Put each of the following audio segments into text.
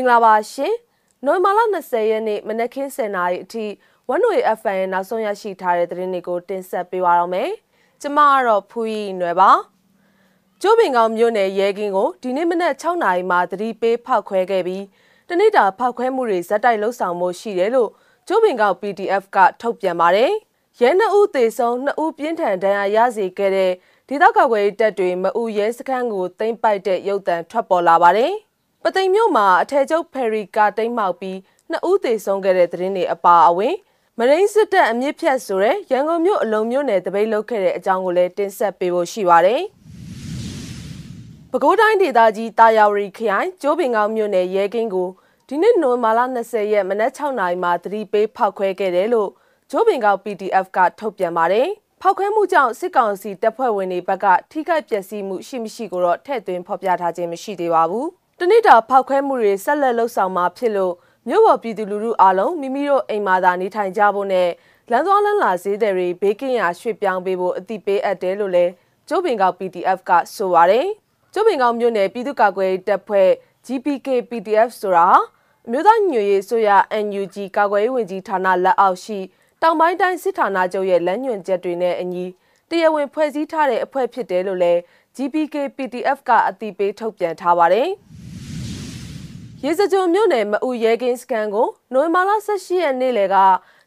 င်္ဂလာပါရှင်နိုဝင်ဘာလ20ရက်နေ့မနက်ခင်း7:00နာရီအထိဝန်ဝေ FM ရဲ့နောက်ဆုံးရရှိထားတဲ့သတင်းတွေကိုတင်ဆက်ပေးပါရမယ်ကျမကတော့ဖူးရီနွယ်ပါကျိုးပင်ကောင်မြို့နယ်ရဲကင်းကိုဒီနေ့မနက်6နာရီမှာသတိပေးဖောက်ခွဲခဲ့ပြီးတနေ့တာဖောက်ခွဲမှုတွေဇက်တိုက်လှုပ်ဆောင်မှုရှိတယ်လို့ကျိုးပင်ကောင် PDF ကထုတ်ပြန်ပါတယ်ရဲနှစ်ဦးသေဆုံးနှစ်ဦးပြင်းထန်ဒဏ်ရာရစေခဲ့တဲ့ဒေသကာကွယ်တပ်တွေမအူရဲစခန်းကိုသိမ်းပိုက်တဲ့ရုပ်တံထွက်ပေါ်လာပါတယ်။ ပသိမ်မြို့မှာအထက်ကျုပ်ဖယ်ရီကာတိမ်းမှောက်ပြီးနှစ်ဦးသေဆုံးခဲ့တဲ့သတင်းတွေအပါအဝင်မရင်းစစ်တပ်အမြင့်ဖြတ်ဆိုတဲ့ရန်ကုန်မြို့အလုံးမြို့နယ်တပိတ်လုခဲ့တဲ့အကြောင်းကိုလည်းတင်ဆက်ပေးဖို့ရှိပါတယ်။ပဲခူးတိုင်းဒေသကြီးတာယာဝတီခရိုင်ကျိုးပင်ကောင်းမြို့နယ်ရဲကင်းကိုဒီနေ့နိုဝင်ဘာလ20ရက်မနက်6နာရီမှာသတိပေးဖောက်ခွဲခဲ့တယ်လို့ကျိုးပင်ကောက် PDF ကထုတ်ပြန်ပါတယ်။ဖောက်ခွဲမှုကြောင့်စစ်ကောင်စီတပ်ဖွဲ့ဝင်တွေဘက်ကထိခိုက်ပျက်စီးမှုရှိမရှိကိုတော့ထည့်သွင်းဖော်ပြထားခြင်းမရှိသေးပါဘူး။ တနေ့တာဖောက်ခွဲမှုတွေဆက်လက်လှုပ်ဆောင်မှာဖြစ်လို့မြို့ပေါ်ပြည်သူလူထုအားလုံးမိမိတို့အိမ်မှာသာနေထိုင်ကြဖို့နဲ့လမ်းသွားလမ်းလာဈေးတွေဘေးကင်းရာရွှေ့ပြောင်းပေးဖို့အတိပေးအပ်တယ်လို့လည်းကျိုးပင်ကောက် PDF ကဆိုပါတယ်။ကျိုးပင်ကောက်မြို့နယ်ပြည်သူ့ကာကွယ်တပ်ဖွဲ့ GPK PDF ဆိုတာအမျိုးသားညွေရေးဆိုရ NUG ကာကွယ်ရေးဝန်ကြီးဌာနလက်အောက်ရှိတောင်ပိုင်းတိုင်းစစ်ဌာနချုပ်ရဲ့လမ်းညွှန်ချက်တွေနဲ့အညီတရားဝင်ဖွဲ့စည်းထားတဲ့အဖွဲ့ဖြစ်တယ်လို့လည်း GPK PDF ကအတိပေးထုတ်ပြန်ထားပါတယ်။ ရေစကြုံမြို့နယ်မအူရဲကင်းစကန်ကိုနိုဝင်ဘာလ18ရက်နေ့လယ်က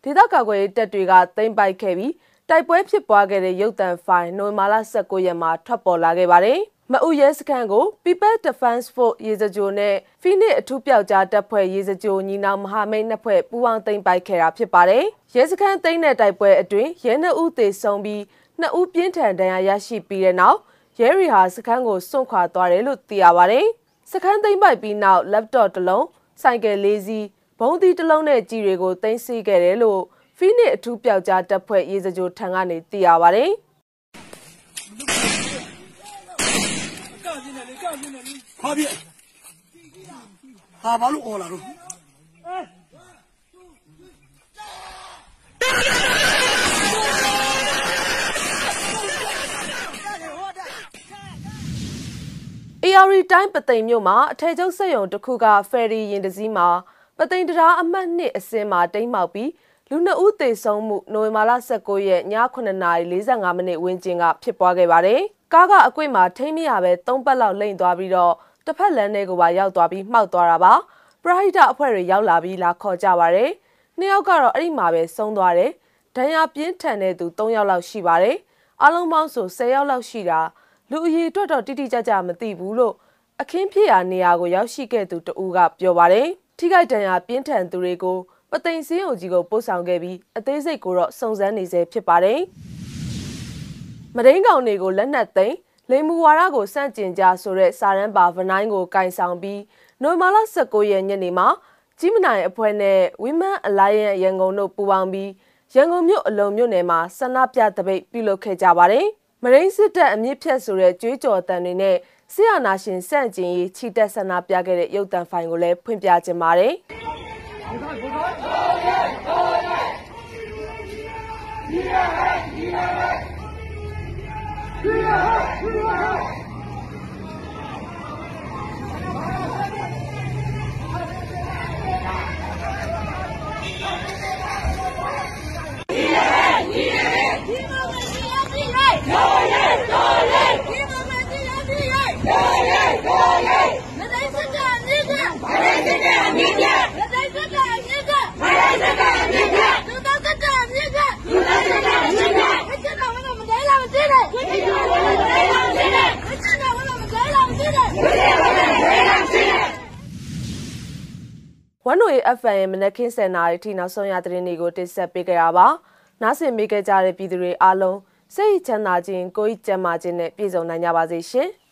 ဒေသကာကွယ်ရေးတပ်တွေကသိမ်းပိုက်ခဲ့ပြီးတိုက်ပွဲဖြစ်ပွားခဲ့တဲ့ရုပ်သံဖိုင်နိုဝင်ဘာလ19ရက်မှာထွက်ပေါ်လာခဲ့ပါတယ်။မအူရဲစခန်းကို People Defense Force ရေစကြိုနဲ့ Phoenix အထူးပြောက်ကြားတပ်ဖွဲ့ရေစကြိုညီနောင်မဟာမိတ်နှစ်ဖွဲ့ပူးပေါင်းသိမ်းပိုက်ခဲ့တာဖြစ်ပါတယ်။ရဲစခန်းသိမ်းတဲ့တိုက်ပွဲအတွင်းရဲနှစ်ဦးသေဆုံးပြီးနှစ်ဦးပြင်းထန်ဒဏ်ရာရရှိပြီးတဲ့နောက်ရဲရီဟာစခန်းကိုစွန့်ခွာသွားတယ်လို့သိရပါတယ်။ စခန်းသိမ်းပိုက်ပြီးနောက် laptop တစ်လုံးဆိုင်ကယ်လေးစီးဘုံသီးတစ်လုံးနဲ့ကြီးတွေကိုသိမ်းဆည်းခဲ့တယ်လို့ Phoenix အထူးပြောက်ကြားတပ်ဖွဲ့ရေစကြိုထံကနေသိရပါတယ်။ဟာပြဟာဘာလို့អော်လာတော့ ရီတိုင်းပသိမ်မြို့မှာအထည်ချုပ်စက်ရုံတစ်ခုကဖယ်ရီရင်တစည်းမှာပသိမ်တရားအမှတ်နှစ်အစင်းမှာတိမ်းမှောက်ပြီးလူနှစ်ဦးသေဆုံးမှုနိုဝင်ဘာလ19ရက်ည9:45မိနစ်ဝန်းကျင်ကဖြစ်ပွားခဲ့ပါတယ်။ကားကအကွေ့မှာထိမ့်မရပဲ၃ပတ်လောက်လိမ့်သွားပြီးတော့တစ်ဖက်လမ်းထဲကိုပါရောက်သွားပြီးမှောက်သွားတာပါပရဟိတအဖွဲ့တွေရောက်လာပြီးလာခေါ်ကြပါတယ်နှစ်ယောက်ကတော့အဲ့ဒီမှာပဲဆုံးသွားတယ်ဒဏ်ရာပြင်းထန်တဲ့သူ၃ယောက်လောက်ရှိပါတယ်အလုံးပေါင်းဆို10ယောက်လောက်ရှိတာ လူအရေးအတွက်တော့တိတိကျကျမသိဘူးလို့အခင်းဖြစ်ရာနေရာကိုရောက်ရှိခဲ့သူတဦးကပြောပါတယ်ထိခိုက်ဒဏ်ရာပြင်းထန်သူတွေကိုပသိမ်စင်းအုပ်ကြီးကိုပို့ဆောင်ခဲ့ပြီးအသေးစိတ်ကိုတော့စုံစမ်းနေဆဲဖြစ်ပါတယ်မရင်းကောင်တွေကိုလက်နက်သိမ်းလိမ်မူဝါဒကိုစန့်ကျင်ကြဆိုတဲ့စာရန်ပါဗနိုင်းကိုကင်ဆောင်ပြီးနိုမာလာ19ရက်ညနေမှာကြီးမနိုင်အဖွဲ့နဲ့ Women Alliance ရန်ကုန်တို့ပူးပေါင်းပြီးရန်ကုန်မြို့အလုံးမြို့နယ်မှာဆန္ဒပြတပိတ်ပြုလုပ်ခဲ့ကြပါတယ်။ မရင်းစစ်တပ်အမြင့်ဖြတ်ဆိုတဲ့ကြွေးကြော်တန်တွေနဲ့ဆရာနာရှင်စန့်ကျင်ရေးချီတက်ဆန္ဒပြခဲ့တဲ့ရုပ်တံဖိုင်ကိုလည်းဖွင့်ပြခြင်းပါတယ်။ ဒီကဒီကဒီက Yeah! Yeah! ဝန်နို FM ရဲ့မနက်ခင်း7:00နာရီထိနောက်ဆုံးရသတင်းတွေကိုတင်ဆက်ပေးကြရပါ။နားဆင်မိခဲ့ကြတဲ့ပြည်သူတွေအားလုံးစိတ်ချမ်းသာခြင်းကိုယ်ကျန်းမာခြင်းနဲ့ပြည့်စုံနိုင်ကြပါစေရှင်။